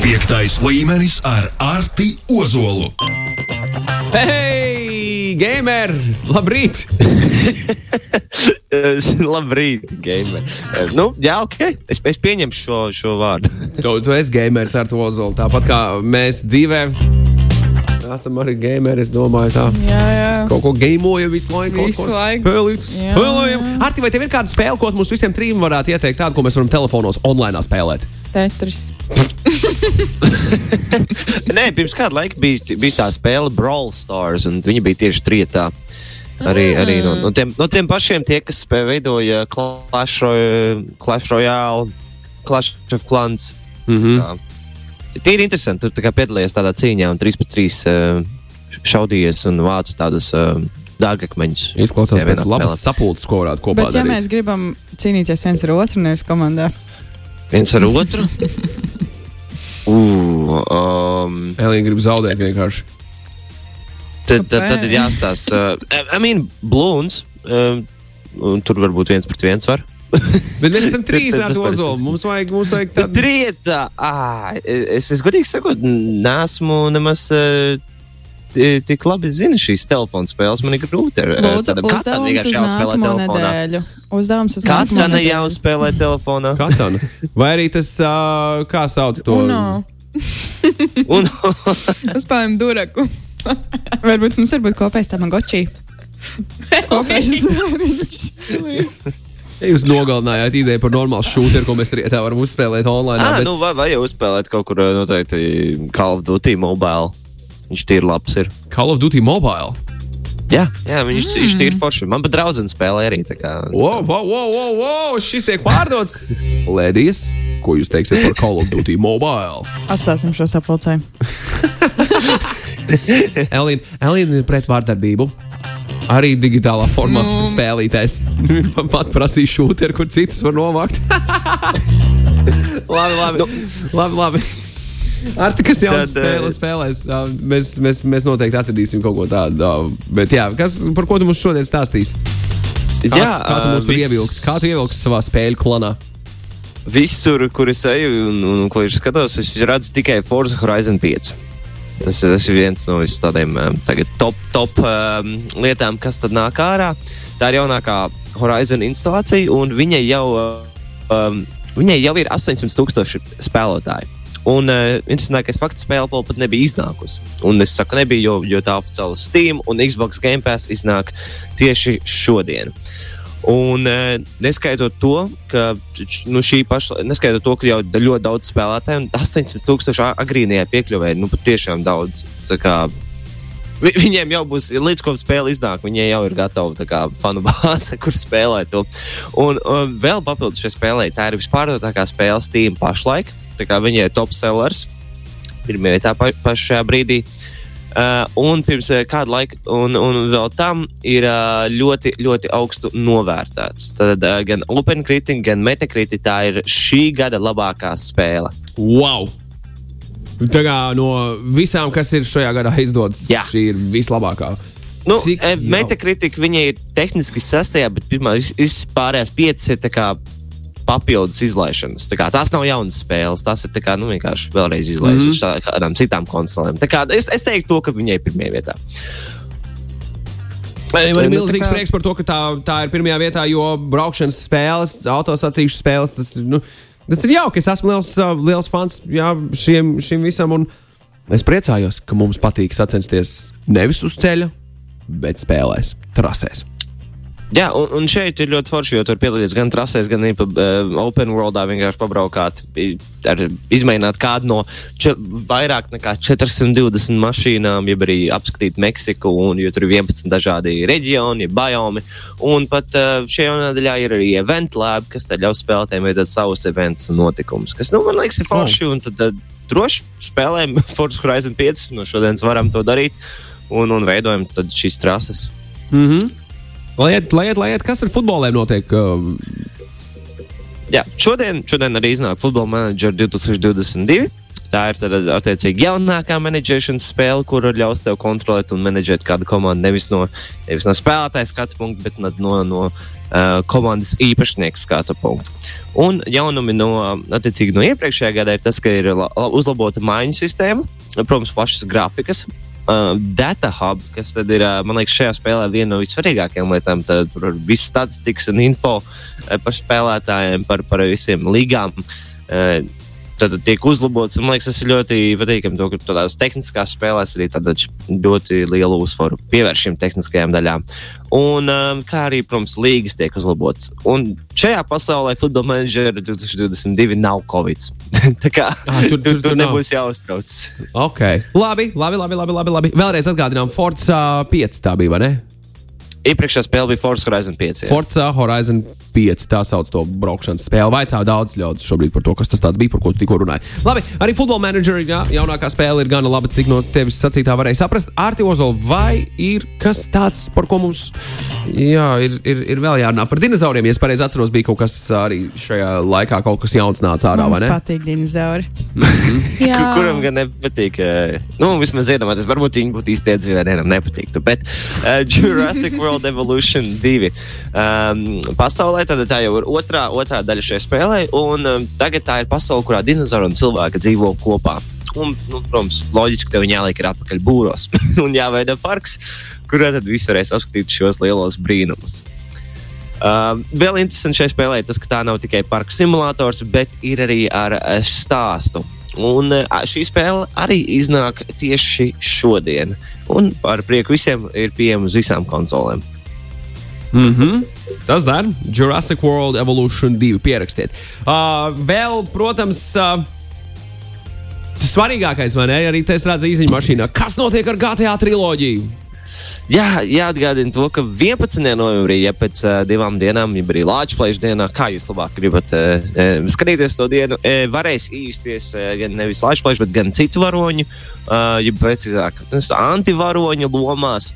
Piektais līmenis ar Arti Ozolu. Hei, gamer! Labrīt! Labrīt, gamer. Nu, jā, ok. Es, es pieņemšu šo, šo vārdu. tu, tu esi gamers ar to ozolu. Tāpat kā mēs dzīvē. Esam arī gameri, es domāju, tā. Jā, jā. Kaut ko gamojam visu laiku. Visu laiku. Spēlīt, spēlējam. Arti, vai tev ir kāda spēle, ko mums visiem trim varētu ieteikt, tādu, ko mēs varam telefonos online spēlēt? Tetris. Nē, pirms kāda laika bija, bija tā spēle Brawl Stars, un viņi bija tieši trietā. Arī, arī no, no, tiem, no tiem pašiem, tie, kas veidoja Clash, Clash Royale, Clash of Clans. Mm -hmm. Tie ir interesanti. Tur tā kā piedalījies tādā cīņā, un 3 pret 3 uh, šaudījies un vācis tādus uh, dārgakmeņus. Izklausās pēc labas sapulces, ko varētu kopā Bet, ja darīt. mēs gribam cīnīties viens ar otru, nevis komandā, Viens ar otru. Uh, um, Elīna grib zaudēt vienkārši. tad, tad, tad ir jāstāsta. Uh, I mean, blūns. Uh, un tur varbūt viens pret viens var. Bet mēs esam trīs ar to ozolu. Mums vajag, mums vajag tādu. Trietā! Ah, es, es godīgi sakot, nesmu nemaz. Ti- Tik labi zinu šīs telefona spēles. Man ir grūti ar tādam katam uzdevums uz ne nedēļu. jāuzspēlē telefonā. Katana. Vai arī tas, uh, kā sauc to? Uno. Un, Uzspēlējam duraku. Varbūt mums ir būt kopējs tamagotčī. Kopējs zvēriņš. Ja jūs nogalinājāt ideju par normālu šūnu, ko mēs trietā varam uzspēlēt online. ah, bet... nu, vai, vai jau uzspēlēt kaut kur noteikti Call of Duty mobile? Viņš ir labs. Ir. Call of Duty Mobile. Jā, jā viņš, mm. viņš ir forši. Man pat draudzene spēlē arī. Wow, wow, wow, wow, wow, šis tiek pārdots. Lēdijas, ko jūs teiksiet par Call of Duty Mobile? Atstāsim šo sapulcēju. Elīna, Elīna ir pret vārdarbību. Arī digitālā formā Nu. spēlītājs. Man pat prasīja šūnu, kur citus var novākt. labi, labi. labi, labi. Ar to, kas jau spēlē, eh, spēlēs, mēs, mēs, mēs noteikti atradīsim kaut ko tādu. Bet, jā, kas, par ko tu mums šodien stāstīsi? Kā, jā, kā tu mums tur viss- ievilksi? Kā tu ievilksi savā spēļu klanā? Visur, kur es eju un, un ko es skatos, es redzu tikai Forza Horizon 5. Tas, tas ir viens no vis tādiem tagad top, top um, lietām, kas tad nāk ārā. Tā ir jaunākā Horizon instalācija, un viņai jau, um, viņai jau ir 800 tūkstoši spēlētāji. Un uh, interesantākais fakts, spēle vēl pat nebija iznākusi. Un es saku, nebija, jo, jo tā oficiāli Steam un Xbox Game Pass iznāk tieši šodien. Un uh, neskaitot to, ka nu, paša, neskaitot to, ka jau ļoti daudz spēlētāju, un 800 tūkstoši a- agrīnajā piekļuvē, nu patiešām daudz. Tā kā vi- Viņiem jau būs, līdz ko spēle iznāk, viņiem jau ir gatava kā, fanu bāze, kur spēlēt to. Un, un vēl papildus šai spēlē, tā ir vispārdotākā spēle Steam pašlaik. Tā kā Viņai ir top sellers, pirmie vietā pa, pašā brīdī. Uh, un pirms uh, kāda laika, un, un vēl tam ir uh, ļoti, ļoti augstu novērtēts. Tad uh, gan OpenCritic, gan Metacritic tā ir šī gada labākā spēle. Wow! Tā kā no visām, kas ir šajā gadā izdodas, Jā. šī ir vislabākā. Nu, Cik Metacritic viņai ir tehniski sastajā, bet pirmā vis- vispārējās piecas ir tā kā papildus izlaišanas. Tā kā Tās nav jaunas spēles, tās ir kā, nu, vienkārši vēlreiz izlaistas mm -hmm. kādām citām konsolēm. Tā kā Es, es teiktu, to, ka viņai ir pirmajā vietā. Man ir Nu, tā milzīgs kā- prieks par to, ka tā, tā ir pirmajā vietā, jo braukšanas spēles, autosacīkšu spēles, tas, nu, tas ir jauki. Es esmu liels, uh, liels fans jā, šiem, šim visam. un Es priecājos, ka mums patīk sacensties nevis uz ceļa, bet spēlēs, trasēs. Jā, un, un šeit ir ļoti forši, jo tur piedalīties gan trasēs, gan arī pa, uh, Open Worldā vienkārši pabraukāt, ar, izmēģināt kādu no če, vairāk nekā 420 mašīnām, jeb arī apskatīt Meksiku, un, jo tur ir 11 dažādi reģioni, biomi. Un pat uh, šajā nedēļā ir arī event lab, kas ļaus spēlētājiem veidot savus eventus un notikumus, kas, nu, man liekas, ir forši. Un tad uh, droši spēlējam Forza Horizon 5, no šodienas varam to darīt, un, un veidojam tad šīs trases. Mm -hmm. Lai iet, lai iet, lai iet, kas ar futboliem notiek? Uh, Jā, šodien, šodien arī iznāk Football Manager 2022. Tā ir tad, attiecīgi jaunākā menedžēšanas spēle, kuru ļaus tev kontrolēt un menedžēt kādu komandu nevis no, nevis no spēlētāja skatu punkta, bet no, no, uh, komandas īpašnieka skatu punktu. Un jaunumi no, attiecīgi, no iepriekšējā gada ir tas, ka ir la- la- uzlabota maiņu sistēma, protams, plašas grafikas. Uh, data hub, kas ir, uh, man liekas, šajā spēlē viena no vissvarīgākajām lietām. Tad tur ir viss statistikas un info uh, par spēlētājiem, par, par visiem līgām. Uh, tad tiek uzlabots. Man liekas, tas ir ļoti patīkami, to, ka tādās tehniskās spēlēs arī ļoti lielu uzsvaru pievērš šīm tehniskajām daļām. Un um, kā arī, protams, līgas tiek uzlabotas. Un šajā pasaulē Football Manager 2022 nav Covid. Tā kā Ah, tur- tur, tur- tur, nebūs jāuztrauc. Okay. Labi, labi, labi, labi, labi, labi. Vēlreiz atgādinām, Forza 5 tā bija, vai ne? Iepriekšējā spēlē bija Forza Horizon 5. jā. Forza Horizon 5, tā sauc to braukšanas spēli. Vaicā daudz ļaudis šobrīd par to, kas tas tāds bija, par ko tu tikko runāji. Labi, arī Football Manager, jā, jaunākā spēle ir gana laba, cik no tevis sacītā varēja saprast. Arti Ozola, vai ir kas tāds, par ko mums jā, ir, ir, ir vēl jārunā par dinozauriem? Ja es pareizi atceros, bija kaut kas arī šajā laikā, kaut kas jauns nāca ārā, ne? patīk dinozauri. Kur, kuram gan nepatīk, eh, nu, vismaz iedomājieties, varbūt viņi būtu īsti iedzīvē, vienam nepatiktu. Bet uh, Jurassic World Evolution 2 um, pasaulē, tad tā jau ir otrā, otrā daļa šajā spēlē, un um, tagad tā ir pasaule, kurā dinozauri un cilvēki dzīvo kopā. Un, nu, protams, loģiski, ka viņi jāliek ir atpakaļ būros un jāveido parks, kurā tad visi varēs apskatīt šos lielos brīnumus. Uh, vēl interesanti šajā spēlē tas, ka tā nav tikai parka simulators, bet ir arī ar uh, stāstu. Un uh, šī spēle arī iznāk tieši šodien. Un ar prieku visiem ir pieejama uz visām konsolēm. Mm -hmm. Tas dara Jurassic World Evolution 2. Pierakstiet. Uh, vēl, protams, uh, svarīgākais, vai ne? Arī te es redzu īziņā mašīnā. Kas notiek ar GTA triloģiju? Jā, jāatgādina to, ka 11. novembrī, ja pēc uh, divām dienām, ja arī Latvijas dienā, kā jūs labāk gribat uh, uh, skatīties to dienu, uh, varēs īsties uh, gan nevis Latvijas, bet gan citu varoņu, uh, ja precīzāk, antivaroņu lomās,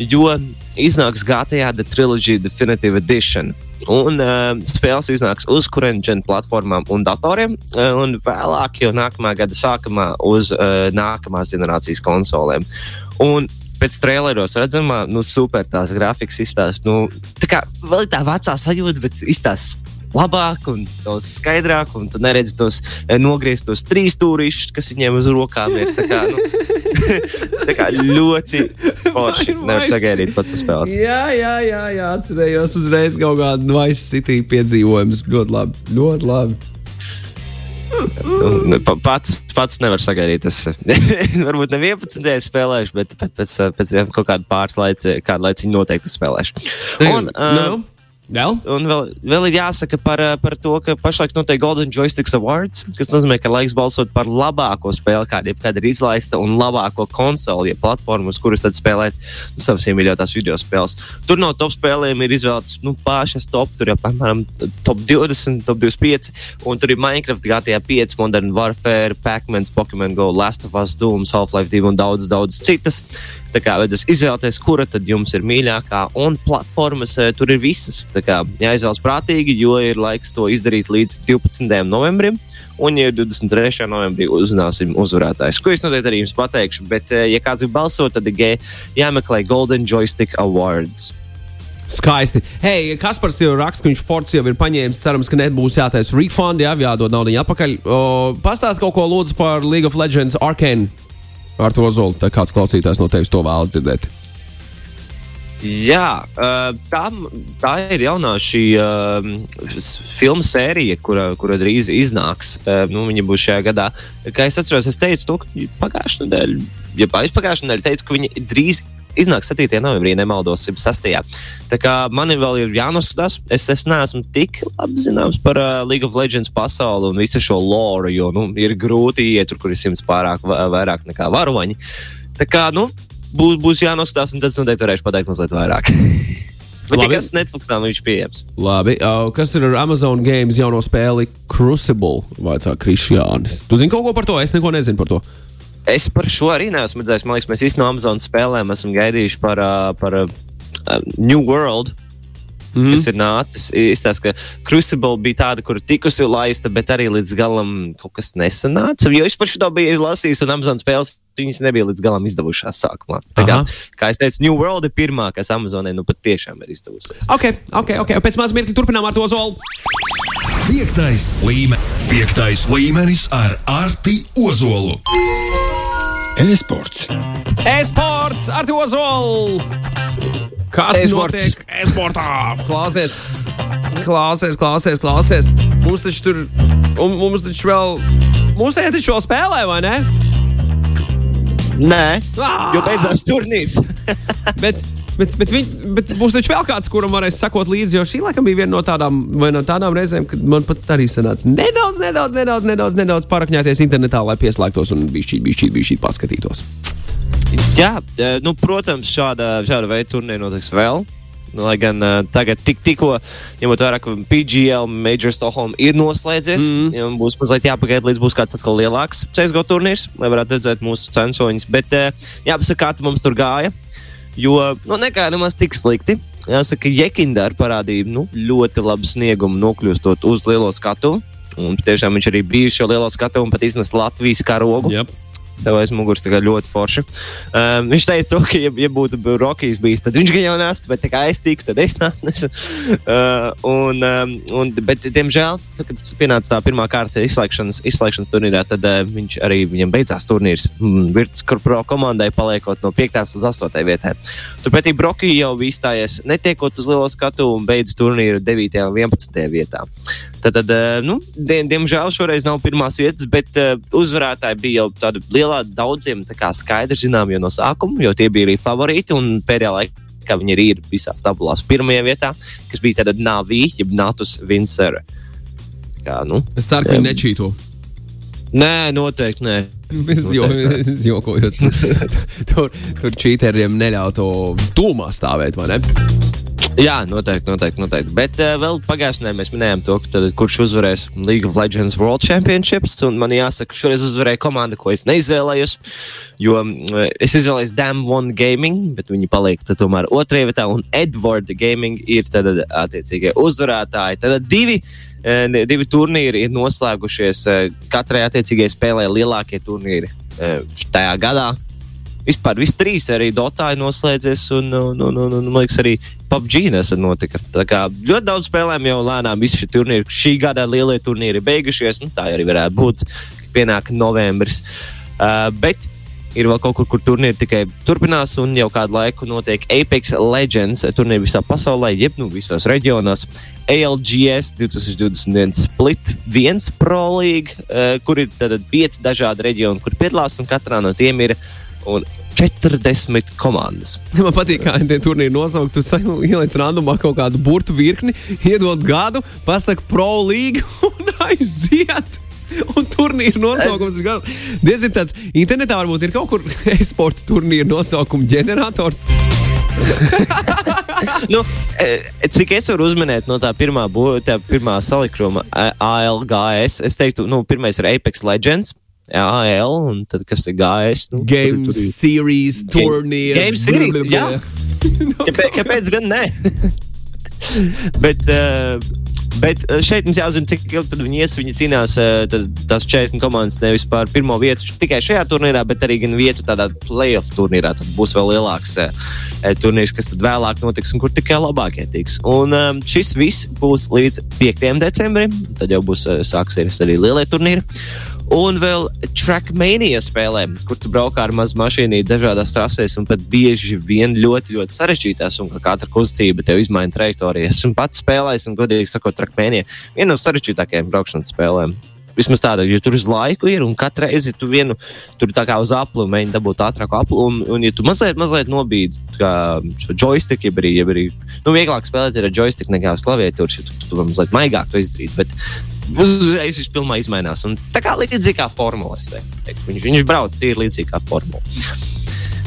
jo iznāks GTA The Trilogy Definitive Edition. Un uh, spēles iznāks uz kuriem gen platformām un datoriem, uh, un vēlāk, jau nākamā gada sākumā, uz uh, nākamās generācijas konsolēm. Un pēc traileros redzamā, nu, super tās grafikas izstāsta. Nu, tā kā vēl ir tā vecā sajūta, bet izstāsta labāk un daudz skaidrāk, un tu neredzi tos eh, nogrieztos trīs stūrīšus, kas viņiem uz rokām ir. Tā kā, nu, tā kā ļoti forši. Nevar sagaidīt pats spēlēt. Jā, jā, jā, jā atcerējos uzreiz kaut kādu Vice City piedzīvojumu. Ļoti labi. Ļoti labi. Nu, pa- Pats, pats nevar sagaidīt. Es varbūt ne 11. spēlēšu, bet pēc, pēc, pēc kaut kāda pāris laika, kādu laiku noteikti spēlēšu. Un, nu, vēl? Un vēl, vēl ir jāsaka par, eh, par to, ka pašlaik notiek Golden Joysticks Awards, kas nozīmē, ka laiks balsot par labāko spēli, kāda jebkad ir izlaista, un labāko konsoli, ja platformu, uz kuras tad spēlēt nu, savas iemīļotās video spēles. Tur no top spēlēm ir izvēlētas nu, pašas top, tur jau apmēram top 20, top 25, un tur ir Minecraft, GTA 5, Modern Warfare, Pac-Man, Pokémon Go, Last of Us, Dooms, Half-Life 2 un daudz, daudz citas. Tā kā vajadzēs izvēlēties, kura tad jums ir mīļākā, un platformas eh, tur ir visas. Tā kā jāizvēlas prātīgi, jo ir laiks to izdarīt līdz 12. novembrim. Un, ja 23. novembrī uzzināsim uzvarētājus, ko es noteikti arī jums pateikšu, bet, eh, ja kāds grib balsot, tad ir jāmeklē Golden Joystick Awards. Skaisti. Hei, Kaspars jau raksta, ka viņš Forts jau ir paņēmis. Cerams, ka nebūs jātaisa refund, jā, jādod naudu atpakaļ. Pastāst kaut ko lūdzu par League of Legends Arkane ar to zolu. Tā kāds klausītājs no tevis to vēlas dzirdēt. Jā, uh, tā, ir jaunā šī uh, filmu sērija, kura, kura drīz iznāks. Uh, nu, viņa būs šajā gadā. Kā es atceros, es teicu, to, ka pagājušā nedēļa, ja aizpagājušā nedēļa, teicu, ka viņa drīz iznāks 7. novembrī, nemaldos, 6. Tā kā man vēl ir jānoskatās, es, es neesmu tik labi zināms par uh, League of Legends pasauli un visu šo loru, jo nu, ir grūti iet tur, kur ir simts pārāk va- vairāk nekā varoņi. Tā kā, nu, būs, būs jānoskatās, un tad es noteikti varēšu pateikt mazliet vairāk. Bet Labi. tikai Netflixā viņš pieejams. Labi, uh, kas ir ar Amazon Games jauno spēli Crucible? Vaicā Krišjānis. Tu zini kaut ko par to? Es neko nezinu par to. Es par šo arī neesmu redzējis. Man liekas, mēs visi no Amazon spēlēm esam gaidījuši par, uh, par uh, New World. Mm. Mhm. Kas ir nācis? Izstāsta, ka Crucible bija tāda, kur tikusi laista, bet arī līdz galam kaut kas nesanāca. Jo es par šo biju izlasījis, un Amazon spēles viņas nebija līdz galam izdevušās sākumā. Tā kā, kā es teicu, New World ir pirmā, kas Amazonē nu pat tiešām ir izdevusies. Ok, ok, ok. Pēc mazā mirkļa turpinām ar to zolu. Piektais līmenis. Piektais līmenis ar Arti Ozolu. E-sports. E-sports ar to zolu. Kas E-sports. notiek e-sportā? Klausies, klausies, klausies, klausies. Mums taču tur, un mums taču vēl, mums te taču vēl spēlē, vai ne? Nē, Ah! jo beidzās turnīrs. Bet, bet, bet, viņ, bet būs taču vēl kāds, kuram varēs sekot līdzi, jo šī laikam bija viena no tādām, no tādām reizēm, kad man pat arī sanāca nedaudz, nedaudz, nedaudz, nedaudz, nedaudz parakņāties internetā, lai pieslēgtos un bišķīt, bišķīt, bišķīt paskatītos. Jā, eh, nu, protams, šāda, šāda veida turnīri notiks vēl. Nu, lai gan uh, tagad, tik, tikko, ņemot vērā, ka PGL Major Stockholm ir noslēdzies, mm. ja būs mazliet jāpagaida, līdz būs kāds atkal lielāks CSGO turnīrs, lai varētu redzēt mūsu censoņus. Bet uh, jāpasaka, kā mums tur gāja, jo nu, negāja nemaz tik slikti. Jāsaka, Jekindāra parādīja nu, ļoti labu sniegumu, nokļūstot uz lielo skatu. Un tiešām viņš arī bija šo lielo skatu un pat iznesa Latvijas karogu. Yep. Tev aiz muguras ļoti forši. Um, viņš teica, ka, ja, ja būtu Rokijs bijis, tad viņš gan jau nestu, bet kā es tiku, tad es nesu. Uh, un, um, un, bet, diemžēl, tā, kad pienāca tā pirmā kārta izslēgšanas, izslēgšanas turnīrā, tad uh, viņš arī viņam beidzās turnīrs. Mm, Virtus Pro komandai paliekot no 5. līdz 8. vietai. Turpretī Brokija jau bija izstājies netiekot uz lielo skatu un beidz turnīru 9. un 11. vietā. Tad, uh, nu, diem, diemžēl šoreiz nav pirmās vietas, bet uh, uzvarētāji bija jau tādi lielā daudziem tā skaidri zinām jau no sākuma, jo tie bija arī favorīti un pēdējā laikā viņi arī ir visās tabulās pirmajā vietā, kas bija tāda Navī, jeb Natus Vinsera. Kā, nu, Es ceru, ka viņi nečīto. nē, noteikti nē. Es, jo, es jokoju, tur, tur čīteriem neļautu tūmā stāvēt, vai ne? Jā, noteikti, noteikti. noteikti. Bet uh, vēl pagājušajā nedēļā mēs minējām to, tad, kurš uzvarēs League of Legends World Championships. Man jāsaka, šoreiz uzvarēja komanda, ko es neizvēlējos. Jo uh, es izvēlējos Dam One Gaming, bet viņi paliek tomēr otrajā vietā. Un Edward Gaming ir tad attiecīgie uzvarētāji. Tad divi. uh, Divi turnīri ir noslēgušies. uh, Katrai attiecīgajai spēlē lielākie turnīri uh, tajā gadā. Vispār viss trīs arī Dotā ir noslēdzies, un, un, un, un, un man liekas, arī PUBG nesen notika. Tā kā ļoti daudz spēlēm jau lēnām visi šie turnīri, šī gada lielie turnīri beigušies. Nu, tā arī varētu būt, ka pienāk novembris. Uh, bet ir vēl kaut kur, kur turnīri tikai turpinās, un jau kādu laiku notiek Apex Legends turnīri visā pasaulē, jeb nu, visos reģionos. ALGS 2021 Split 1 Pro League, uh, kur ir tad pieci dažādi reģioni, kur piedalās, un katrā no tiem ir un 40 komandas. Man patīk, kā tie turnīri nosaukt. Tu ieliec randumā kaut kādu burtu virkni, iedod gadu, pasaki pro līgu un aiziet. Un turnīra nosaukums ir garš. Diezgan tāds internetā varbūt ir kaut kur e-sporta turnīra nosaukuma ģenerators. nu, e, cik es varu uzminēt no tā pirmā, tā pirmā salikuma, A- ALGS, es teiktu, nu, pirmais ir Apex Legends. AL, un tad kas ir GS? Nu, Game tur- tur ir- series, turnīra. Game series, jā. Kāpēc, kāpēc gan ne? bet, uh, bet uh, šeit mums jāzina, cik ilgi viņi ies. Viņi cīnās uh, tās 40 komandas nevis par pirmo vietu tikai šajā turnīrā, bet arī gan vietu tādā playoff turnīrā. Tad būs vēl lielāks uh, turnīrs, kas tad vēlāk notiks un kur tikai labākie tiks. Un um, šis viss būs līdz 5. decembrim. Tad jau būs uh, sāksies arī lielie turnīri. Un vēl trackmania spēlēm, kur tu braukā ar mazu mašīnu dažādās trasēs, un pat bieži vien ļoti, ļoti sarežģītās, un ka katra kustība tev izmaina trajektoriju. Esmu pats spēlējis, un godīgi sakot, trackmania viena no sarežģītākajām braukšanas spēlēm. Vismaz tāda, jo tur uz laiku ir, un katru reizi tu vienu tur tā kā uz aplu mēģini dabūt ātrāku aplu. Un, un ja tu mazliet, mazliet nobīdi šo joystick, jeb arī, jeb arī nu, vieglāk spēlēt ar joystick nekā uz klaviatūras, jo tu, tu, tu mazliet maigāk to izdarīt. Bet uzreiz viņš pilnībā izmainās. Un tā kā līdzīgi kā formula. es teiktu. Viņš, viņš brauc tīri līdzīgi kā formula.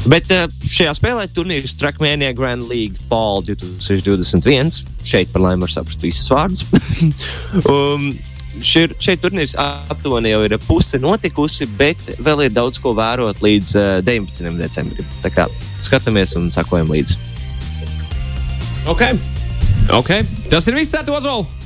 Bet uh, šajā spēlē turnīrs Trackmania Grand League Fall 2021. Šeit par laimi var saprast visus vārdus. um, Šir, šeit turnīrs aptuveni jau ir puse notikusi, bet vēl ir daudz ko vērot līdz uh, 19. decembrim. Tā kā skatāmies un sakojam līdzi. Ok. ok. Tas ir viss ar to zolu.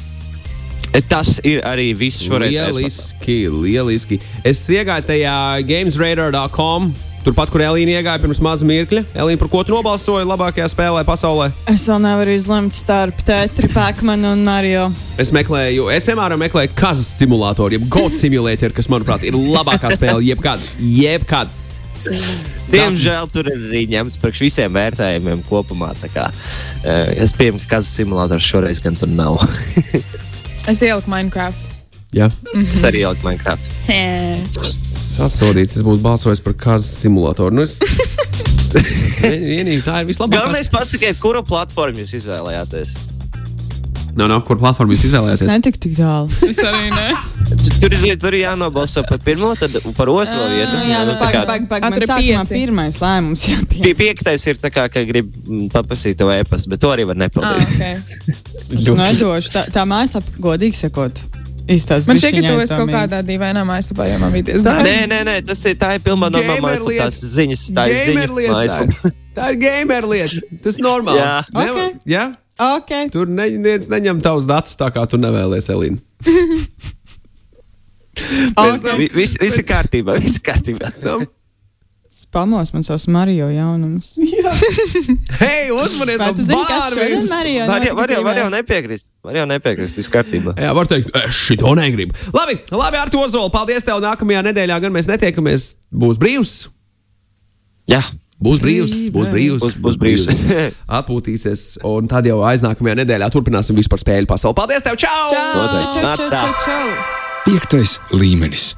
Tas ir arī viss šoreiz. Lieliski, lieliski. Es iegāju tajā gamesradar.com. Turpat, kur Elīna iegāja pirms maza mirkļa. Elīna, par ko tu nobalsoji labākajā spēlē pasaulē? Es vēl nevaru izlemt starp Tetri, Pēkmanu un Mario. Es meklēju, es piemēram meklēju kazas simulātoru, jeb Gold Simulator, kas, manuprāt, ir labākā spēle jebkad. jebkad. Diemžēl tur ir arī ņemts priekš visiem vērtējumiem kopumā. tā Kā, uh, es pieņemu, ka kāds simulators šoreiz gan tur nav. Es ieliku Minecraft. Jā, es arī ieliku Minecraft. sasodīts. Es būtu balsojis par kazas simulātoru. Nu, es... Vien- Vienīgi tā ir vislabākā. Galvenais pasakiet, kuru platformu jūs izvēlējāties. No, no, kur platformu jūs Es izvēlējāties? netiku tik tālu. Es arī ne. Tur tur ir jānobalso par pirmo, tad par otro vietu. Nu, jā, nu, tā kā pagaidi, pagaidi. Ātri Man sākumā pieci. pirmais lēmums jāpieņem. pie- Piektais ir tā, kā, ka grib mm, paprasīt to e-pastu, bet to arī var Ah, nepildīt. okay. Es nedošu. Tā, tā mājaslapa, godīgi sakot, izstāsta. Man šķiet, ka tu esi kaut kādā dīvainā mājaslapā, jo man bija diezgan Nē, nē, nē, tas ir tā ir pilnā normāla lieta. Tās ziņas, tā ir Gamer ziņa lieta. mājaslapa. Tā ir gamer lieta. Tas ir normāli. Jā. Neva- Ok. Jā? Okay. Tur neviens neņem tavus datus tā, kā tu nevēlies, Elīna. Okay. Vi- Viss viss ir kārtībā, viss ir kārtībā. Spamos man savus Mario jaunumus. Hei, no tu zini, kas šodien! Mario Var jau, var jau, var jau nepiekrist. Var jau nepiekrist, viss kārtībā. Jā, var teikt, es šito negribu. Labi, labi ar to zolu. Paldies tev. Nākamajā nedēļā gan mēs netiekamies. Būs brīvs. Jā, Būs brīvs, būs brīvs. Būs- būs brīvs. Atpūtīsies, un tad jau aiznākamajā nedēļā turpināsim vispār spēļu pasauli. Paldies tev! Čau! Čau! Čau, čau, čau, čau! Piektais līmenis.